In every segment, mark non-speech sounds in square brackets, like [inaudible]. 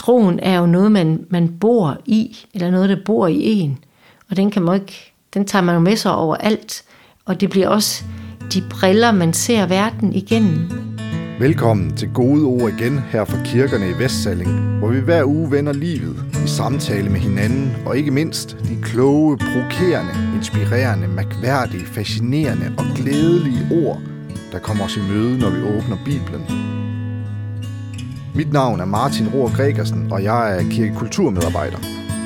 troen er jo noget, man, man bor i, eller noget, der bor i en. Og den kan man ikke, den tager man jo med sig over alt. Og det bliver også de briller, man ser verden igennem. Velkommen til Gode Ord igen her fra kirkerne i Vestsalling, hvor vi hver uge vender livet i samtale med hinanden, og ikke mindst de kloge, provokerende, inspirerende, mærkværdige, fascinerende og glædelige ord, der kommer os i møde, når vi åbner Bibelen. Mit navn er Martin Rohr Gregersen, og jeg er kirkekulturmedarbejder.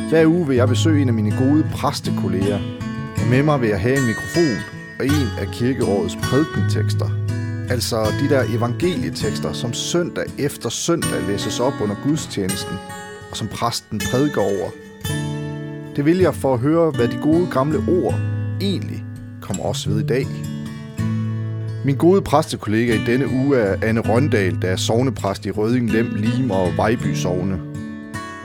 Hver uge vil jeg besøge en af mine gode præstekolleger, og med mig vil jeg have en mikrofon og en af kirkerådets prædikentekster. Altså de der evangelietekster, som søndag efter søndag læses op under gudstjenesten, og som præsten prædiker over. Det vil jeg for at høre, hvad de gode gamle ord egentlig kommer os ved i dag. Min gode præstekollega i denne uge er Anne Røndal, der er sovnepræst i Røding, Lem, Lim og Vejby Sovne.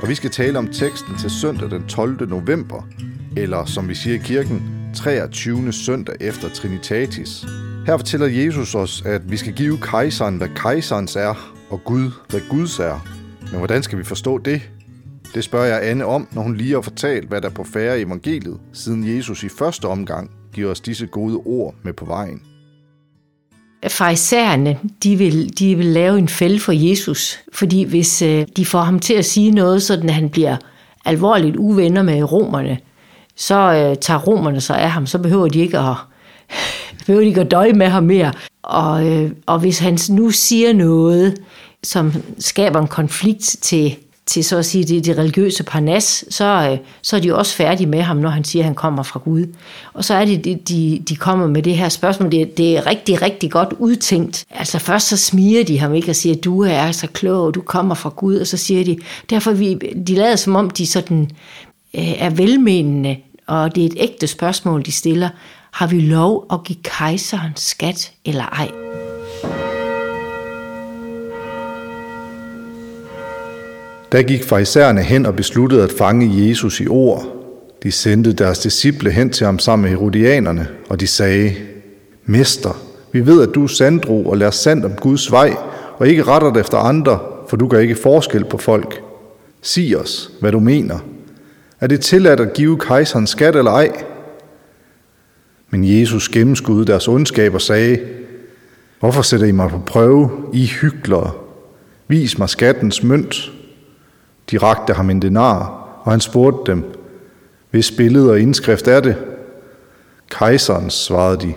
Og vi skal tale om teksten til søndag den 12. november, eller som vi siger i kirken, 23. søndag efter Trinitatis. Her fortæller Jesus os, at vi skal give kejseren, hvad kejserens er, og Gud, hvad Guds er. Men hvordan skal vi forstå det? Det spørger jeg Anne om, når hun lige har fortalt, hvad der på færre evangeliet, siden Jesus i første omgang giver os disse gode ord med på vejen farisæerne, de vil, de vil lave en fælde for Jesus, fordi hvis øh, de får ham til at sige noget, så at han bliver alvorligt uvenner med romerne, så øh, tager romerne sig af ham, så behøver de ikke at, [laughs] behøver de ikke at døje med ham mere. Og, øh, og hvis han nu siger noget, som skaber en konflikt til til så at sige det, det religiøse parnas, så, øh, så er de også færdige med ham, når han siger, at han kommer fra Gud. Og så er det, de, de kommer med det her spørgsmål. Det, det er rigtig, rigtig godt udtænkt. Altså først så smiger de ham ikke og siger, du er så klog, du kommer fra Gud, og så siger de, derfor vi, de lader som om, de sådan øh, er velmenende, og det er et ægte spørgsmål, de stiller. Har vi lov at give kejseren skat eller ej? Der gik farisæerne hen og besluttede at fange Jesus i ord. De sendte deres disciple hen til ham sammen med herodianerne, og de sagde, Mester, vi ved, at du er sandro og lærer sandt om Guds vej, og ikke retter det efter andre, for du gør ikke forskel på folk. Sig os, hvad du mener. Er det tilladt at give kejseren skat eller ej? Men Jesus gennemskudde deres ondskab og sagde, Hvorfor sætter I mig på prøve, I hyklere? Vis mig skattens mønt. De rakte ham en denar, og han spurgte dem, hvis billede og indskrift er det? Kejserens, svarede de.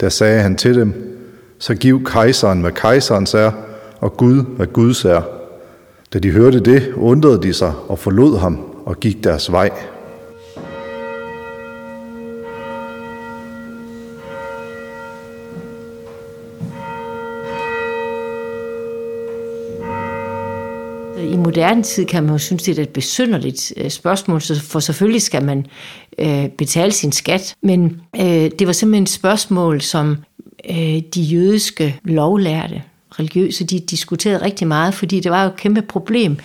Der sagde han til dem, så giv kejseren, hvad kejserens er, og Gud, hvad Guds er. Da de hørte det, undrede de sig og forlod ham og gik deres vej. Moderne tid kan man jo synes, det er et besynderligt øh, spørgsmål, for selvfølgelig skal man øh, betale sin skat. Men øh, det var simpelthen et spørgsmål, som øh, de jødiske lovlærte, religiøse, de diskuterede rigtig meget, fordi det var jo et kæmpe problem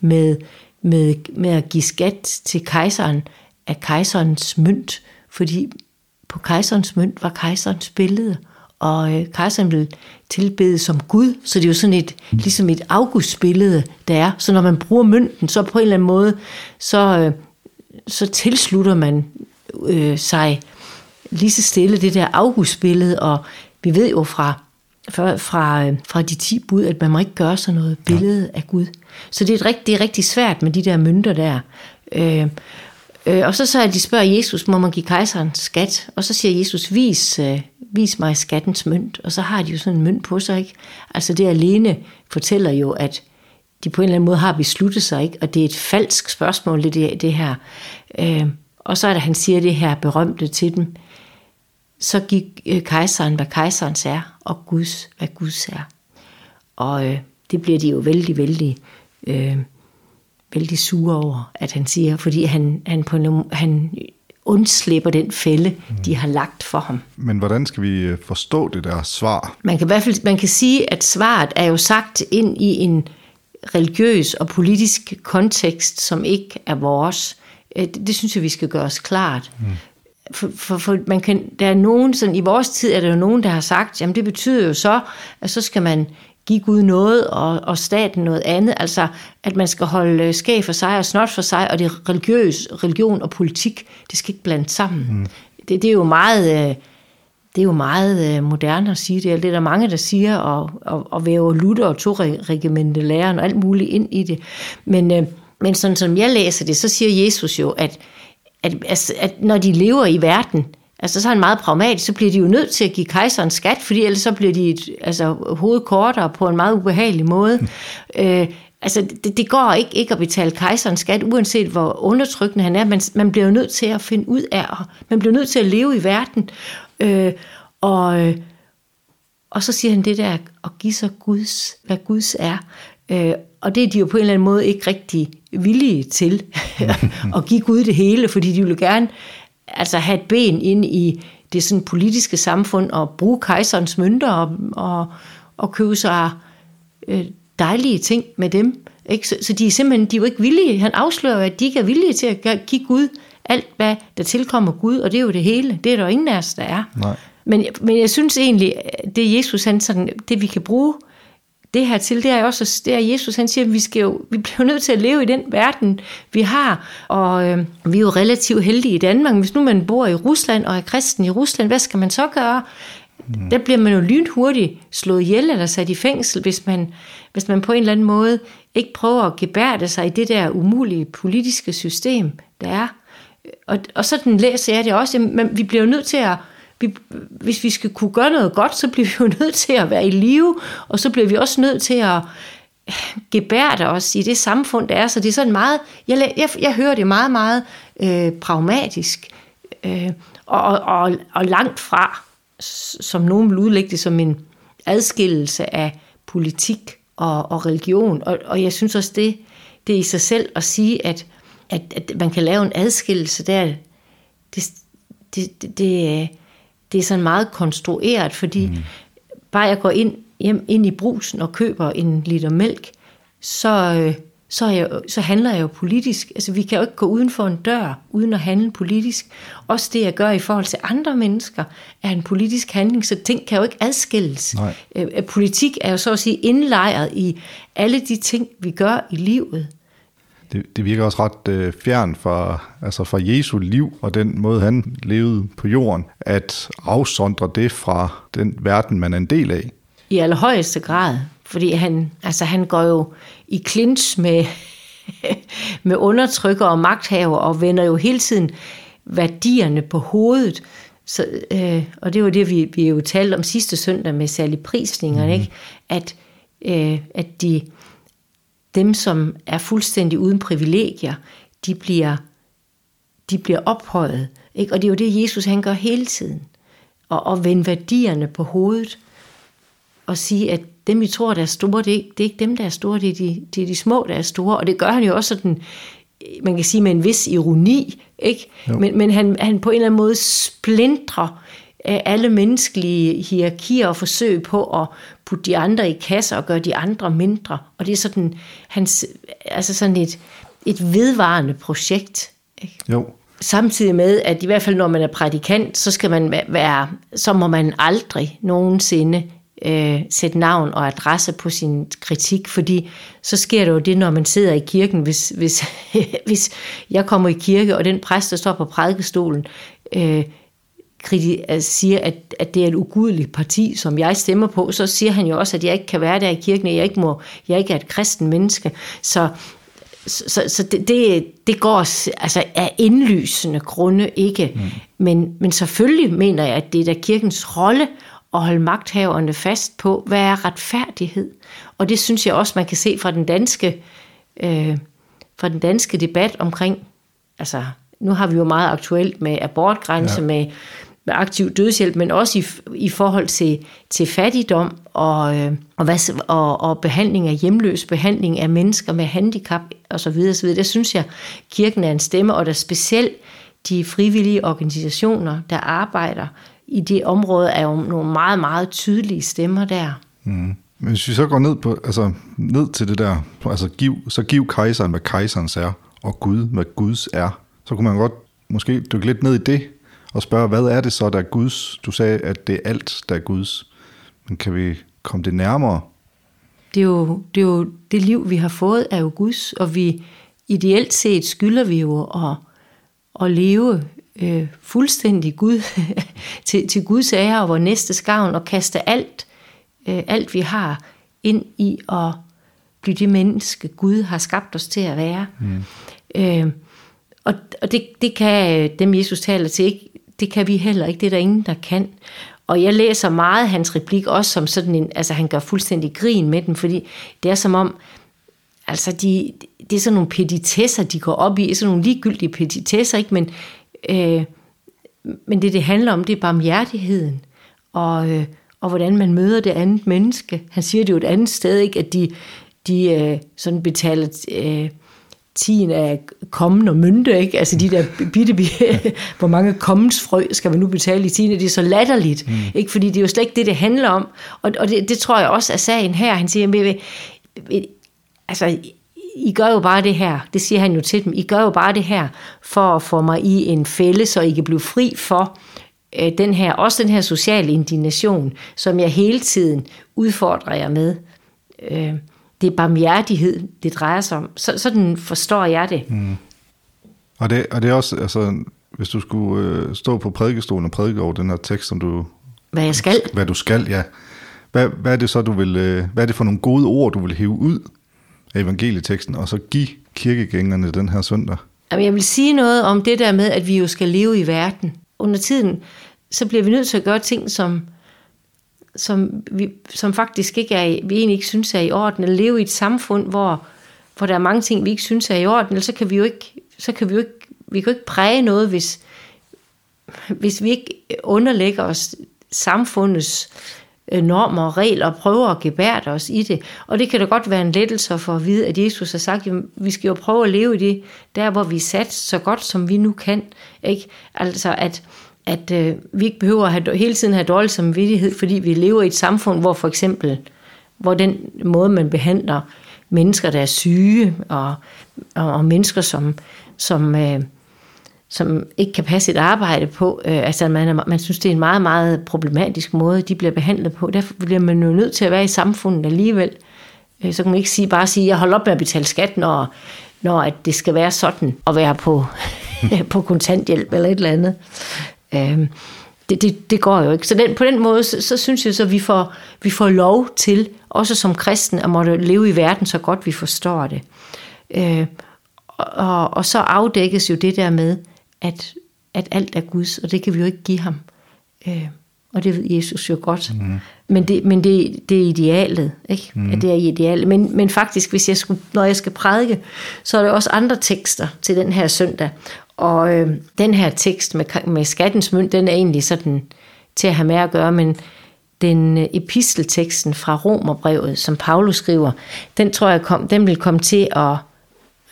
med, med, med at give skat til kejseren af kejserens mønt, fordi på kejserens mønt var kejserens billede og øh, kejseren vil tilbede som Gud, så det er jo sådan et, ligesom et augustbillede, der er. Så når man bruger mønten, så på en eller anden måde, så, øh, så tilslutter man øh, sig lige så stille det der augustbillede, og vi ved jo fra, fra, fra, øh, fra de ti bud, at man må ikke gøre sådan noget billede af Gud. Så det er, rigtig, det er rigtig svært med de der mønter der. Øh, øh, og så, så de spørger Jesus, må man give kejseren skat? Og så siger Jesus, vis, øh, vis mig skattens mønt, og så har de jo sådan en mønt på sig, ikke? Altså det alene fortæller jo, at de på en eller anden måde har besluttet sig, ikke? Og det er et falsk spørgsmål, det, det, det her. Øh, og så er der, han siger det her berømte til dem, så gik øh, kejseren, hvad kejserens er, og Guds, hvad Guds er. Og øh, det bliver de jo vældig, vældig, øh, vældig sure over, at han siger, fordi han, han, på, han undslipper den fælde, mm. de har lagt for ham. Men hvordan skal vi øh, forstå det der svar? Man kan i hvert fald man kan sige, at svaret er jo sagt ind i en religiøs og politisk kontekst, som ikke er vores. Øh, det, det synes jeg, vi skal gøre os klart. Mm. For, for, for man kan, der er nogen, sådan, i vores tid er der jo nogen, der har sagt, jamen det betyder jo så, at så skal man give Gud noget og, og staten noget andet. Altså, at man skal holde skæg for sig og snot for sig, og det religiøs, religion og politik, det skal ikke blande sammen. Mm. Det, det er jo meget... Øh, det er jo meget øh, moderne at sige det, det er der mange, der siger, og, og, og væver Luther og togregimente læreren og alt muligt ind i det. Men, øh, men sådan som jeg læser det, så siger Jesus jo, at, at, at, at når de lever i verden, altså så er han meget pragmatisk, så bliver de jo nødt til at give kejseren skat, fordi ellers så bliver de et, altså, hovedet kortere på en meget ubehagelig måde. [laughs] Øh, altså det, det går ikke, ikke at betale kejseren skat, uanset hvor undertrykkende han er. Man, man bliver jo nødt til at finde ud af, man bliver nødt til at leve i verden. Øh, og, og så siger han det der at give sig Guds, hvad Guds er. Øh, og det er de jo på en eller anden måde ikke rigtig villige til [laughs] [laughs] at give Gud det hele, fordi de vil gerne altså have et ben ind i det sådan politiske samfund og bruge kejserens mønter og, og, og købe sig øh, dejlige ting med dem. Ikke? Så, så de er simpelthen de er jo ikke villige. Han afslører at de ikke er villige til at give Gud alt, hvad der tilkommer Gud, og det er jo det hele. Det er der ingen af os, der er. Nej. Men, men jeg synes egentlig, det Jesus, han sådan, det vi kan bruge det her til, det er også, det er Jesus, han siger, at vi, skal jo, vi bliver nødt til at leve i den verden, vi har, og øh, vi er jo relativt heldige i Danmark. Hvis nu man bor i Rusland og er kristen i Rusland, hvad skal man så gøre? Mm. Der bliver man jo lynhurtigt slået ihjel eller sat i fængsel, hvis man, hvis man på en eller anden måde ikke prøver at gebærde sig i det der umulige politiske system, der er. Og, og sådan læser jeg det også, men vi bliver jo nødt til at vi, hvis vi skal kunne gøre noget godt, så bliver vi jo [laughs] nødt til at være i live, og så bliver vi også nødt til at [sighs] gebærde os i det samfund, der er. Så det er sådan meget, jeg, jeg, jeg hører det meget, meget øh, pragmatisk, øh, og, og, og langt fra, som nogen vil udlægge det som en adskillelse af politik og, og religion. Og, og jeg synes også, det, det er i sig selv at sige, at, at, at man kan lave en adskillelse der, det, det, det, det det er sådan meget konstrueret, fordi mm. bare jeg går ind, hjem, ind i brusen og køber en liter mælk, så, øh, så, jeg, så handler jeg jo politisk. Altså vi kan jo ikke gå uden for en dør, uden at handle politisk. Også det, jeg gør i forhold til andre mennesker, er en politisk handling, så ting kan jo ikke adskilles. Øh, politik er jo så at sige indlejret i alle de ting, vi gør i livet det, det virker også ret øh, fjern fra, altså fra Jesu liv og den måde, han levede på jorden, at afsondre det fra den verden, man er en del af. I allerhøjeste grad, fordi han, altså han går jo i clinch med, [laughs] med undertrykker og magthaver og vender jo hele tiden værdierne på hovedet. Så, øh, og det var det, vi, vi jo talte om sidste søndag med særlig prisningerne, mm. ikke? At, øh, at de, dem, som er fuldstændig uden privilegier, de bliver, de bliver ophøjet. Ikke? Og det er jo det, Jesus han gør hele tiden. Og, og vende værdierne på hovedet. Og sige, at dem, vi tror, der er store, det er, ikke, det er ikke dem, der er store, det er, de, det er de små, der er store. Og det gør han jo også sådan, man kan sige med en vis ironi, ikke? Men, men han, han på en eller anden måde splindrer alle menneskelige hierarkier og forsøg på at putte de andre i kasser og gøre de andre mindre. Og det er sådan, hans, altså sådan et, et vedvarende projekt. Ikke? Jo. Samtidig med, at i hvert fald når man er prædikant, så skal man være, så må man aldrig nogensinde øh, sætte navn og adresse på sin kritik, fordi så sker det jo det, når man sidder i kirken, hvis, hvis, [laughs] hvis jeg kommer i kirke, og den præst, der står på prædikestolen, øh, siger, at, at det er et ugudeligt parti, som jeg stemmer på, så siger han jo også, at jeg ikke kan være der i kirken, at jeg ikke, må, jeg ikke er et kristen menneske. Så, så, så det, det, det går altså af indlysende grunde ikke. Mm. Men, men selvfølgelig mener jeg, at det er da kirkens rolle at holde magthaverne fast på, hvad er retfærdighed. Og det synes jeg også, man kan se fra den danske, øh, fra den danske debat omkring, altså nu har vi jo meget aktuelt med abortgrænse, ja. med med aktiv dødshjælp, men også i, i forhold til, til fattigdom og, øh, og, hvad, og, og behandling af hjemløs, behandling af mennesker med handicap osv. osv. Der synes jeg, kirken er en stemme, og der specielt de frivillige organisationer, der arbejder i det område, er jo nogle meget, meget tydelige stemmer der. Mm. Men hvis vi så går ned, på, altså, ned til det der, altså giv, så giv kejseren, hvad kejserens er, og Gud, hvad Guds er, så kunne man godt måske dykke lidt ned i det, og spørge, hvad er det så, der er Guds? Du sagde, at det er alt, der er Guds. Men kan vi komme det nærmere? det er, jo, det er jo det liv, vi har fået, er jo Guds, og vi ideelt set skylder vi jo at, at leve øh, fuldstændig Gud, [laughs] til, til Guds ære og vores næste skavn, og kaste alt, øh, alt vi har ind i at blive det menneske, Gud har skabt os til at være. Mm. Øh, og og det, det kan dem, Jesus taler til, ikke, det kan vi heller ikke. Det er der ingen, der kan. Og jeg læser meget hans replik også som sådan en, altså han gør fuldstændig grin med den, fordi det er som om, altså de, det er sådan nogle petitesser, de går op i, sådan nogle ligegyldige petitesser, ikke? Men, øh, men det, det handler om, det er barmhjertigheden, og, øh, og hvordan man møder det andet menneske. Han siger det jo et andet sted, ikke? at de, de øh, sådan betaler... Øh, tien af kommen og mynte, ikke? Altså de der bitte, bitte [laughs] hvor mange kommensfrø skal man nu betale i tien, det er så latterligt, mm. ikke? Fordi det er jo slet ikke det, det handler om. Og, og det, det, tror jeg også er sagen her. Han siger, at altså, I gør jo bare det her, det siger han jo til dem, I gør jo bare det her, for at få mig i en fælde, så I kan blive fri for øh, den her, også den her sociale indignation, som jeg hele tiden udfordrer jer med. Øh, det er barmhjertighed, det drejer sig om. Så, sådan forstår jeg det. Mm. Og, det. og det er også, altså, hvis du skulle øh, stå på prædikestolen og prædike over den her tekst, som du... Hvad jeg skal. Hvad du skal, ja. Hvad, hvad er det så, du vil... Øh, hvad er det for nogle gode ord, du vil hæve ud af evangelieteksten, og så give kirkegængerne den her søndag? Jamen, jeg vil sige noget om det der med, at vi jo skal leve i verden. Under tiden, så bliver vi nødt til at gøre ting, som som, vi, som faktisk ikke er, vi egentlig ikke synes er i orden, eller leve i et samfund, hvor, hvor der er mange ting, vi ikke synes er i orden, eller så kan vi jo ikke, så kan vi jo ikke, vi kan jo ikke præge noget, hvis, hvis vi ikke underlægger os samfundets øh, normer og regler og prøver at gebærde os i det. Og det kan da godt være en lettelse for at vide, at Jesus har sagt, at vi skal jo prøve at leve i det, der hvor vi er sat så godt som vi nu kan. Ikke? Altså at, at øh, vi ikke behøver at have, hele tiden have dårlig samvittighed, fordi vi lever i et samfund, hvor for eksempel, hvor den måde, man behandler mennesker, der er syge, og, og, og mennesker, som, som, øh, som ikke kan passe et arbejde på, øh, altså man, man synes, det er en meget, meget problematisk måde, de bliver behandlet på. Derfor bliver man jo nødt til at være i samfundet alligevel. Øh, så kan man ikke sige, bare sige, jeg holder op med at betale skat, når, når at det skal være sådan, at være på, [laughs] på kontanthjælp eller et eller andet. Øh, det, det, det går jo ikke. Så den, på den måde, så, så synes jeg, at vi får, vi får lov til, også som kristne, at måtte leve i verden så godt vi forstår det. Øh, og, og så afdækkes jo det der med, at, at alt er Guds, og det kan vi jo ikke give ham. Øh, og det ved Jesus jo godt. Mm. Men, det, men det, det er idealet, ikke? Mm. At det er idealet. Men, men faktisk, hvis jeg skulle, når jeg skal prædike, så er der også andre tekster til den her søndag. Og øh, den her tekst med, med skattens mønt, den er egentlig sådan til at have med at gøre, men den øh, epistelteksten fra Romerbrevet, som Paulus skriver, den tror jeg, kom, den vil komme til at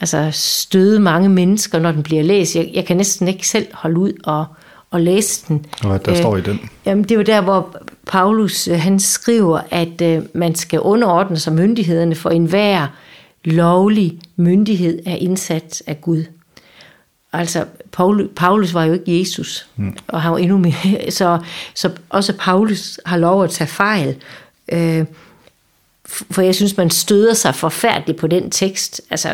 altså, støde mange mennesker, når den bliver læst. Jeg, jeg kan næsten ikke selv holde ud og, og læse den. Og hvad der øh, står i den? Jamen, det er jo der, hvor Paulus øh, han skriver, at øh, man skal underordne sig myndighederne, for enhver lovlig myndighed er indsat af Gud. Altså, Paul, Paulus var jo ikke Jesus, mm. og han var endnu mere, [laughs] så, så også Paulus har lov at tage fejl. Øh, for jeg synes, man støder sig forfærdeligt på den tekst. Altså,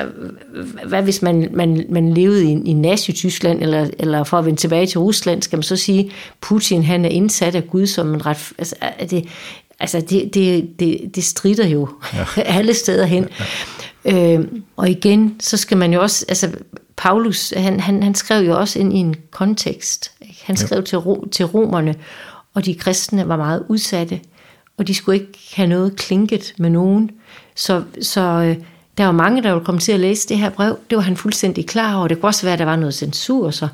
hvad hvis man, man, man levede i, i Nazi-Tyskland, eller, eller for at vende tilbage til Rusland, skal man så sige, Putin han er indsat af Gud som en ret... Altså, det, altså det, det, det, det strider jo ja. [laughs] alle steder hen. Ja. Øh, og igen, så skal man jo også... Altså, Paulus, han, han, han skrev jo også ind i en kontekst. Ikke? Han skrev ja. til, til romerne, og de kristne var meget udsatte, og de skulle ikke have noget klinket med nogen. Så, så øh, der var mange, der ville komme til at læse det her brev. Det var han fuldstændig klar over. Det kunne også være, at der var noget censur, så,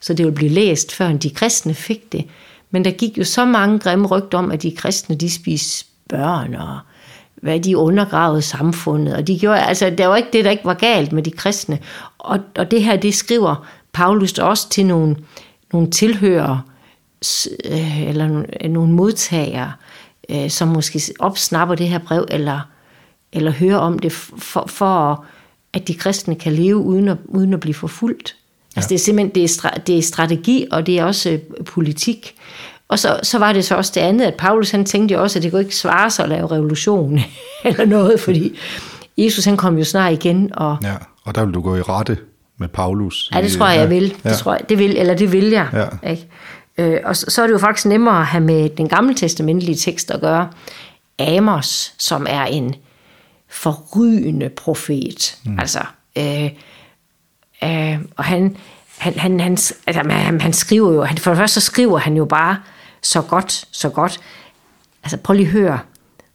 så det ville blive læst, før de kristne fik det. Men der gik jo så mange grimme rygter om, at de kristne, de spiste børn, og hvad de undergravede samfundet. Og de gjorde, altså, der var ikke det, der ikke var galt med de kristne. Og, og det her, det skriver Paulus også til nogle, nogle tilhører øh, eller nogle, modtagere, øh, som måske opsnapper det her brev, eller, eller hører om det, for, for at de kristne kan leve uden at, uden at blive forfulgt. Altså det er simpelthen det er, det er strategi, og det er også øh, politik. Og så, så var det så også det andet, at Paulus han tænkte jo også, at det kunne ikke svare sig at lave revolution [laughs] eller noget, fordi Jesus han kom jo snart igen. Og, Ja, og der vil du gå i rette med Paulus. Ja, det tror jeg, jeg vil. Ja. Det, tror jeg, det vil. Eller det vil jeg. Ja. Ikke? Øh, og så, så er det jo faktisk nemmere at have med den gamle testamentlige tekst at gøre. Amos, som er en forrygende profet. Mm. Altså, øh, øh, og han, han, han, han, altså, han, han skriver jo, han, for det første så skriver han jo bare så godt, så godt. Altså prøv lige at høre,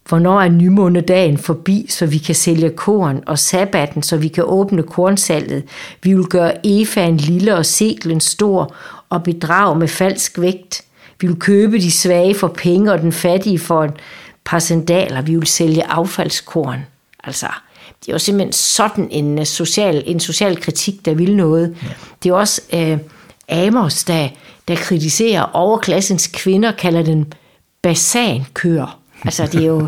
hvornår er nymånedagen forbi, så vi kan sælge korn, og sabbaten, så vi kan åbne kornsalget. Vi vil gøre efaen lille og seklen stor, og bedrage med falsk vægt. Vi vil købe de svage for penge, og den fattige for et par sandaler. Vi vil sælge affaldskorn. Altså, det er jo simpelthen sådan en øh, social, en social kritik, der vil noget. Ja. Det er også øh, Amos, der, der kritiserer overklassens kvinder, kalder den basankør. Altså, det er jo,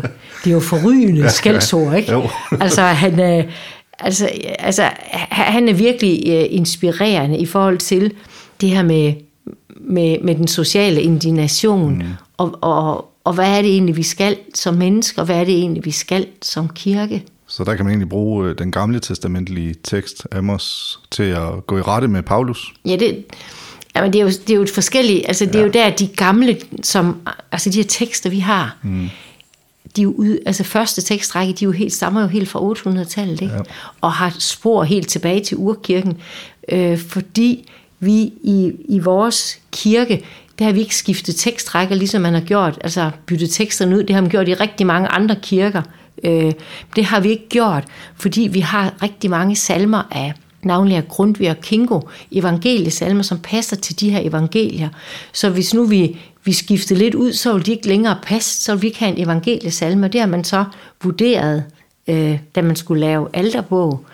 det er jo forrygende skældsord, ikke? Jo. altså, han, øh, altså, altså, han er virkelig øh, inspirerende i forhold til det her med, med, med den sociale indignation, mm. og, og, og hvad er det egentlig, vi skal som mennesker, og hvad er det egentlig, vi skal som kirke? Så der kan man egentlig bruge øh, den gamle testamentlige tekst, Amos, til at gå i rette med Paulus. Ja, det, jamen det, er jo, det er jo et forskelligt, altså det er jo der, de gamle, som, altså de her tekster, vi har, mm. de er jo ud, altså første tekstrække, de er jo helt, stammer jo helt fra 800-tallet, ikke? Ja. og har spor helt tilbage til urkirken, øh, fordi vi i, i vores kirke, der har vi ikke skiftet tekstrækker, ligesom man har gjort, altså byttet teksterne ud, det har man gjort i rigtig mange andre kirker. Øh, det har vi ikke gjort, fordi vi har rigtig mange salmer af navnlig af Grundtvig og Kingo, evangeliesalmer, som passer til de her evangelier. Så hvis nu vi, vi skifter lidt ud, så vil de ikke længere passe, så vil vi ikke have en evangeliesalme. Det har man så vurderet, øh, da man skulle lave alterbog.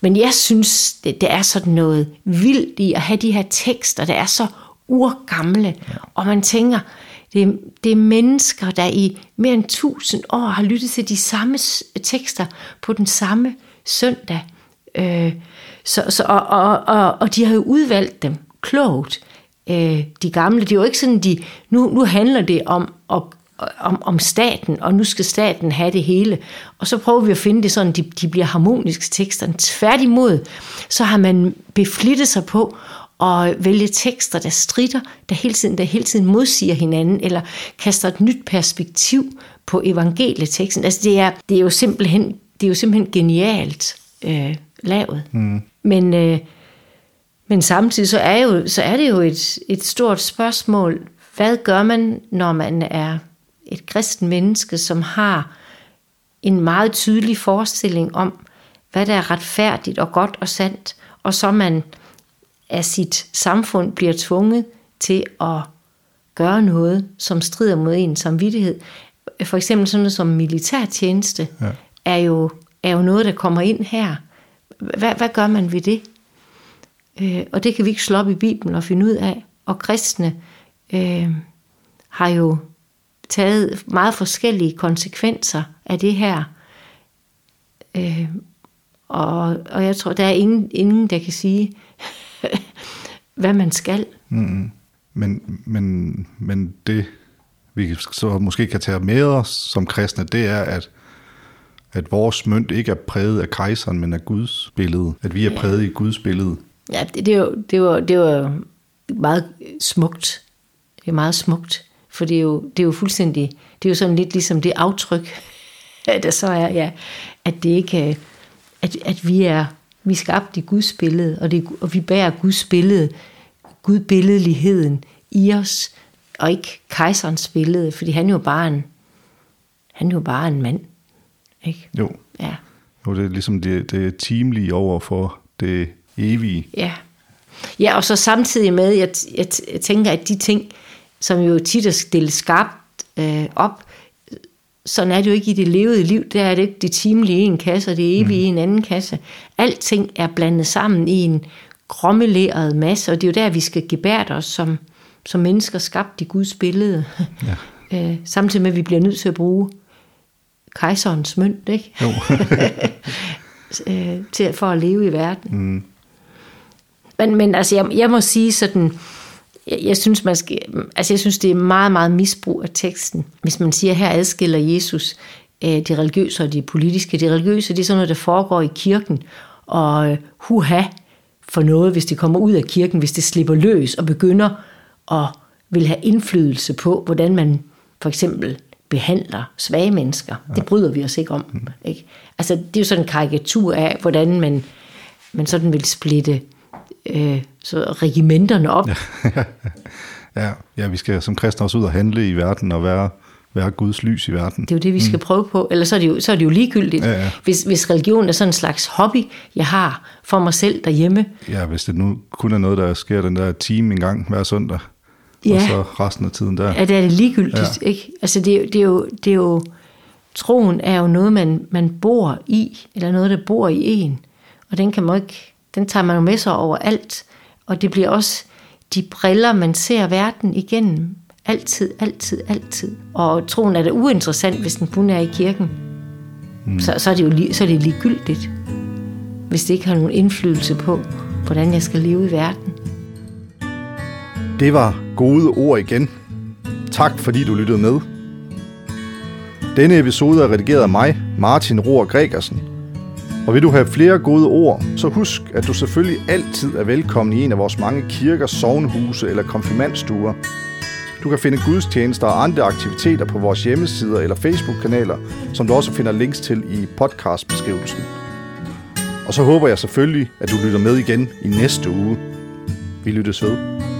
Men jeg synes, det, det er sådan noget vildt i at have de her tekster, der er så urgamle, og man tænker, det er, det er mennesker, der i mere end tusind år har lyttet til de samme tekster på den samme søndag. Øh, så, så, og, og, og, og de har jo udvalgt dem klogt, øh, de gamle. Det er jo ikke sådan, de, nu, nu handler det om, om, om, om staten, og nu skal staten have det hele. Og så prøver vi at finde det sådan, de, de bliver harmoniske tekster. Tværtimod, så har man beflittet sig på at vælge tekster, der strider, der hele tiden, der hele tiden modsiger hinanden, eller kaster et nyt perspektiv på evangelieteksten. Altså det er, det er jo simpelthen, det er jo simpelthen genialt øh, lavet. Mm. Men, øh, men samtidig så er, jo, så er det jo et, et stort spørgsmål. Hvad gør man, når man er et kristen menneske, som har en meget tydelig forestilling om, hvad der er retfærdigt og godt og sandt, og så man af sit samfund bliver tvunget til at gøre noget, som strider mod en samvittighed. For eksempel sådan noget som militærtjeneste ja. er, jo, er jo noget, der kommer ind her. Hvad, hvad gør man ved det? Øh, og det kan vi ikke slå op i Bibelen og finde ud af. Og kristne øh, har jo taget meget forskellige konsekvenser af det her. Øh, og, og jeg tror, der er ingen, ingen der kan sige, [laughs] hvad man skal. Mm. Men, men, men det, vi så måske kan tage med os som kristne, det er, at, at vores mønt ikke er præget af kejseren, men af Guds billede. At vi er præget i Guds billede. Ja, det, det, er jo, det, var, det var meget smukt. Det er meget smukt. For det er jo, det er jo fuldstændig, det er jo sådan lidt ligesom det aftryk, [laughs] der så er, ja, at det ikke, at, at vi er, vi er skabt i Guds billede, og, det, og vi bærer Guds billede, Gud billedligheden i os, og ikke kejserens billede, fordi han jo bare en, han jo bare en mand. Ikke? Jo. Ja. Jo, det er ligesom det, det er timelige over for det evige. Ja. Ja, og så samtidig med, jeg, jeg, jeg tænker, at de ting, som jo tit er stillet skarpt øh, op, sådan er det jo ikke i det levede liv. Der er det ikke det timelige i en kasse, og det evige mm. i en anden kasse. Alting er blandet sammen i en grommeleret masse, og det er jo der, vi skal gebærde os som, som mennesker skabt i Guds billede. Ja. [laughs] øh, samtidig med, at vi bliver nødt til at bruge kejserens mønt, ikke? Jo. [laughs] øh, til, for at leve i verden. Mm. Men, men altså, jeg, jeg må sige sådan, jeg, jeg synes, man skal, altså jeg synes, det er meget, meget misbrug af teksten. Hvis man siger, her adskiller Jesus øh, de religiøse og de politiske. De religiøse, det er sådan noget, der foregår i kirken, og øh, huha for noget, hvis det kommer ud af kirken, hvis det slipper løs og begynder at vil have indflydelse på, hvordan man for eksempel behandler svage mennesker. Ja. Det bryder vi os ikke om. Mm. Ikke? Altså, det er jo sådan en karikatur af, hvordan man, man sådan vil splitte øh, så regimenterne op. Ja. [laughs] ja, ja, vi skal som kristne også ud og handle i verden og være, være Guds lys i verden. Det er jo det, vi skal mm. prøve på. Eller så er det jo, så er det jo ligegyldigt. Ja, ja. Hvis, hvis religion er sådan en slags hobby, jeg har for mig selv derhjemme. Ja, hvis det nu kun er noget, der sker den der time en gang hver søndag ja. og så resten af tiden der. Ja, det er det ligegyldigt, ja. ikke? Altså, det, det, er jo, det er jo, troen er jo noget, man, man bor i, eller noget, der bor i en. Og den kan man ikke, den tager man jo med sig over alt. Og det bliver også de briller, man ser verden igennem. Altid, altid, altid. Og troen er da uinteressant, hvis den kun er i kirken. Mm. Så, så, er det jo så er det ligegyldigt, hvis det ikke har nogen indflydelse på, hvordan jeg skal leve i verden. Det var gode ord igen. Tak fordi du lyttede med. Denne episode er redigeret af mig, Martin Rohr Gregersen. Og vil du have flere gode ord, så husk, at du selvfølgelig altid er velkommen i en af vores mange kirker, sovnhuse eller konfirmandstuer. Du kan finde gudstjenester og andre aktiviteter på vores hjemmesider eller Facebook-kanaler, som du også finder links til i podcastbeskrivelsen. Og så håber jeg selvfølgelig, at du lytter med igen i næste uge. Vi lyttes ved.